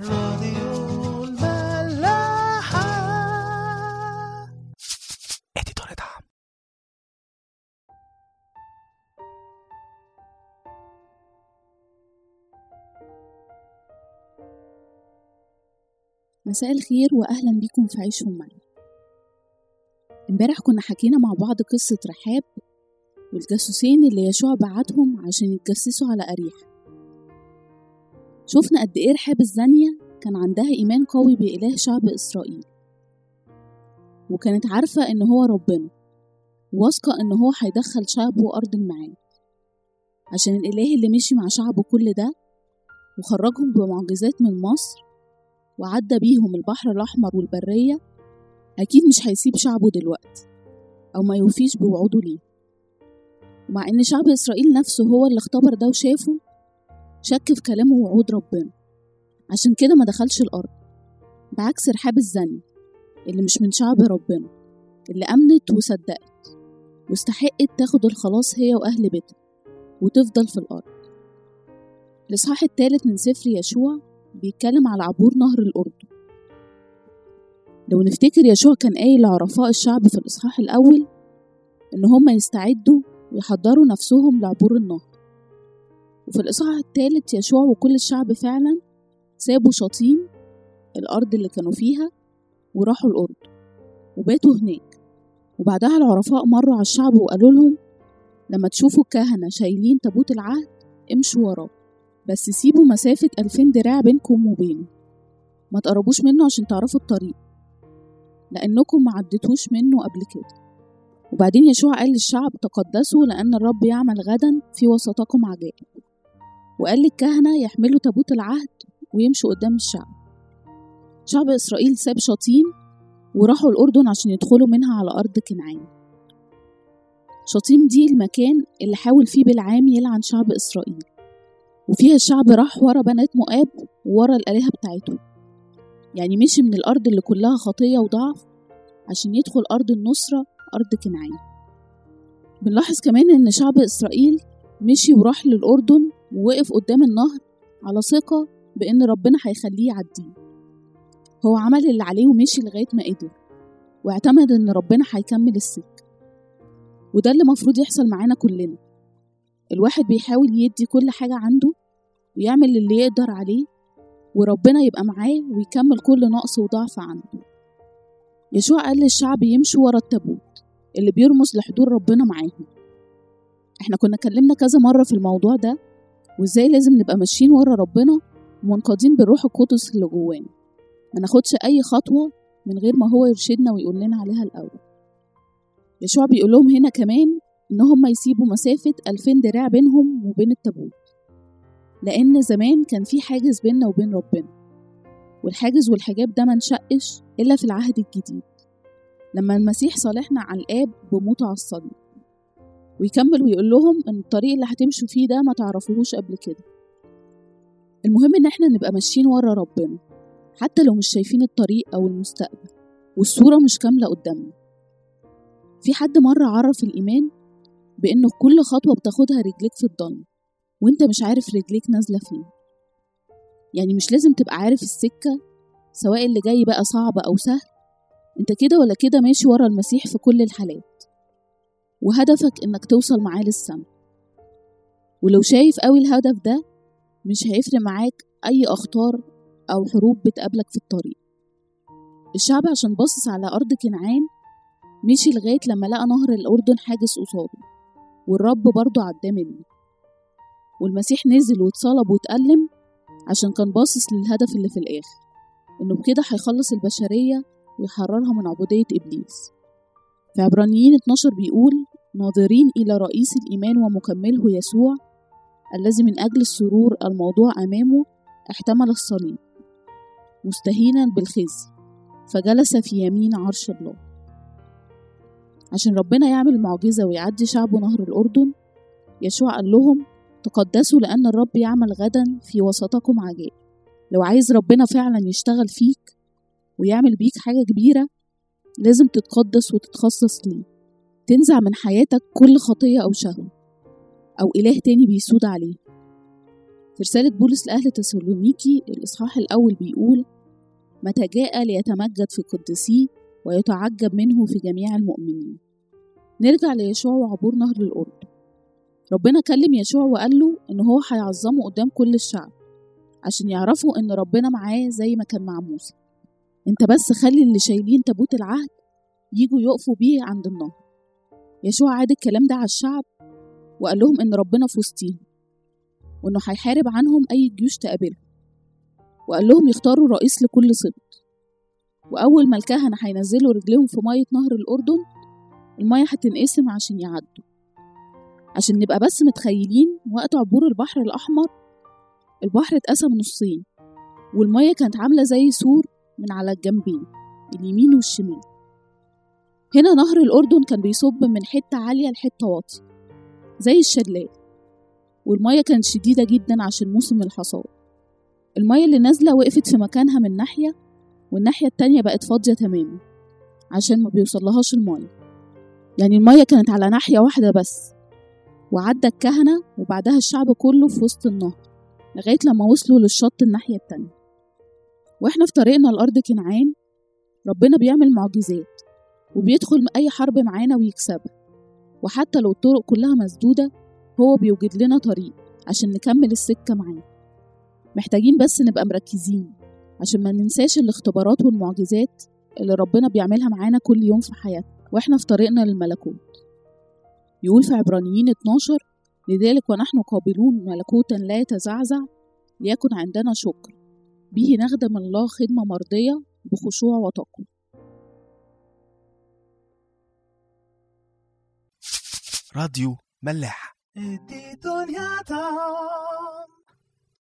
راديو الملاحة. اديتور دعم مساء الخير وأهلا بيكم في عيشهم معي امبارح كنا حكينا مع بعض قصة رحاب والجاسوسين اللي يشوع بعتهم عشان يتجسسوا على أريح شفنا قد إيه رحاب الزانية كان عندها إيمان قوي بإله شعب إسرائيل. وكانت عارفة إن هو ربنا واثقة إن هو هيدخل شعبه أرض المعاد عشان الإله اللي مشي مع شعبه كل ده وخرجهم بمعجزات من مصر وعدى بيهم البحر الأحمر والبرية أكيد مش هيسيب شعبه دلوقتي أو ما يوفيش بوعوده ليه. ومع إن شعب إسرائيل نفسه هو اللي اختبر ده وشافه شك في كلامه ووعود ربنا. عشان كده ما دخلش الأرض. بعكس رحاب الزني اللي مش من شعب ربنا اللي أمنت وصدقت. واستحقت تاخد الخلاص هي وأهل بيتها وتفضل في الأرض. الإصحاح الثالث من سفر يشوع بيتكلم على عبور نهر الأردن. لو نفتكر يشوع كان قايل لعرفاء الشعب في الإصحاح الأول إن هم يستعدوا ويحضروا نفسهم لعبور النهر. وفي الإصحاح الثالث يشوع وكل الشعب فعلا سابوا شطيم الأرض اللي كانوا فيها وراحوا الأردن وباتوا هناك. وبعدها العرفاء مروا على الشعب وقالوا لهم لما تشوفوا الكهنة شايلين تابوت العهد امشوا وراه بس سيبوا مسافة ألفين دراع بينكم وبينه. ما تقربوش منه عشان تعرفوا الطريق لأنكم ما عدتوش منه قبل كده. وبعدين يشوع قال للشعب تقدسوا لأن الرب يعمل غدا في وسطكم عجائب. وقال للكهنة يحملوا تابوت العهد ويمشوا قدام الشعب. شعب إسرائيل ساب شطيم وراحوا الأردن عشان يدخلوا منها على أرض كنعان. شطيم دي المكان اللي حاول فيه بالعام يلعن شعب إسرائيل. وفيها الشعب راح ورا بنات مؤاب وورا الآلهة بتاعتهم. يعني مشي من الأرض اللي كلها خطية وضعف عشان يدخل أرض النصرة أرض كنعان. بنلاحظ كمان إن شعب إسرائيل مشي وراح للأردن ووقف قدام النهر على ثقة بإن ربنا هيخليه يعديه. هو عمل اللي عليه ومشي لغاية ما قدر واعتمد إن ربنا هيكمل السكة. وده اللي مفروض يحصل معانا كلنا. الواحد بيحاول يدي كل حاجة عنده ويعمل اللي يقدر عليه وربنا يبقى معاه ويكمل كل نقص وضعف عنده. يشوع قال للشعب يمشوا ورا التابوت اللي بيرمز لحضور ربنا معاهم. إحنا كنا اتكلمنا كذا مرة في الموضوع ده وإزاي لازم نبقى ماشيين ورا ربنا ومنقادين بالروح القدس اللي جوانا. ما ناخدش أي خطوة من غير ما هو يرشدنا ويقول لنا عليها الأول. يشوع بيقول لهم هنا كمان إن هم يسيبوا مسافة ألفين دراع بينهم وبين التابوت. لأن زمان كان في حاجز بيننا وبين ربنا. والحاجز والحجاب ده منشقش إلا في العهد الجديد. لما المسيح صالحنا على الآب بموته على الصليب ويكمل ويقول لهم إن الطريق اللي هتمشوا فيه ده ما تعرفوهوش قبل كده. المهم إن إحنا نبقى ماشيين ورا ربنا حتى لو مش شايفين الطريق أو المستقبل والصورة مش كاملة قدامنا. في حد مرة عرف الإيمان بإنه كل خطوة بتاخدها رجليك في الضلمة وإنت مش عارف رجليك نازلة فين. يعني مش لازم تبقى عارف السكة سواء اللي جاي بقى صعب أو سهل. إنت كده ولا كده ماشي ورا المسيح في كل الحالات. وهدفك إنك توصل معاه للسما ولو شايف قوي الهدف ده مش هيفرق معاك أي أخطار أو حروب بتقابلك في الطريق. الشعب عشان باصص على أرض كنعان مشي لغاية لما لقى نهر الأردن حاجز قصاده والرب برضه عداه منه. والمسيح نزل واتصلب واتألم عشان كان باصص للهدف اللي في الآخر إنه بكده هيخلص البشرية ويحررها من عبودية إبليس. في عبرانيين 12 بيقول ناظرين إلى رئيس الإيمان ومكمله يسوع الذي من أجل السرور الموضوع أمامه احتمل الصليب. مستهينا بالخزي فجلس في يمين عرش الله. عشان ربنا يعمل معجزة ويعدي شعبه نهر الأردن يشوع قال لهم تقدسوا لأن الرب يعمل غدا في وسطكم عجائب. لو عايز ربنا فعلا يشتغل فيك ويعمل بيك حاجة كبيرة لازم تتقدس وتتخصص ليه. تنزع من حياتك كل خطية أو شهوة أو إله تاني بيسود عليه. في رسالة بولس لأهل تسالونيكي الإصحاح الأول بيقول متى جاء ليتمجد في قدسيه ويتعجب منه في جميع المؤمنين. نرجع ليشوع وعبور نهر الأردن ربنا كلم يشوع وقال له إن هو هيعظمه قدام كل الشعب عشان يعرفوا إن ربنا معاه زي ما كان مع موسى. أنت بس خلي اللي شايلين تابوت العهد يجوا يقفوا بيه عند النهر. يشوع عاد الكلام ده على الشعب وقال لهم إن ربنا في وسطيهم وإنه هيحارب عنهم أي جيوش تقابلهم وقال لهم يختاروا رئيس لكل سبط وأول ما الكهنة هينزلوا رجليهم في مية نهر الأردن المية هتنقسم عشان يعدوا. عشان نبقى بس متخيلين وقت عبور البحر الأحمر البحر اتقسم نصين والمية كانت عاملة زي سور من على الجنبين اليمين والشمال. هنا نهر الأردن كان بيصب من حتة عالية لحتة واطية زي الشلال والمية كانت شديدة جدا عشان موسم الحصاد. المية اللي نازلة وقفت في مكانها من ناحية والناحية التانية بقت فاضية تماما عشان ما بيوصلهاش المية. يعني المية كانت على ناحية واحدة بس وعدى الكهنة وبعدها الشعب كله في وسط النهر لغاية لما وصلوا للشط الناحية التانية. وإحنا في طريقنا لأرض كنعان ربنا بيعمل معجزات. وبيدخل أي حرب معانا ويكسبها. وحتى لو الطرق كلها مسدودة هو بيوجد لنا طريق عشان نكمل السكة معاه. محتاجين بس نبقى مركزين عشان ما ننساش الاختبارات والمعجزات اللي ربنا بيعملها معانا كل يوم في حياتنا. وإحنا في طريقنا للملكوت. يقول في عبرانيين 12 لذلك ونحن قابلون ملكوتا لا يتزعزع ليكن عندنا شكر. به نخدم الله خدمة مرضية بخشوع وتقوى. راديو ملاح.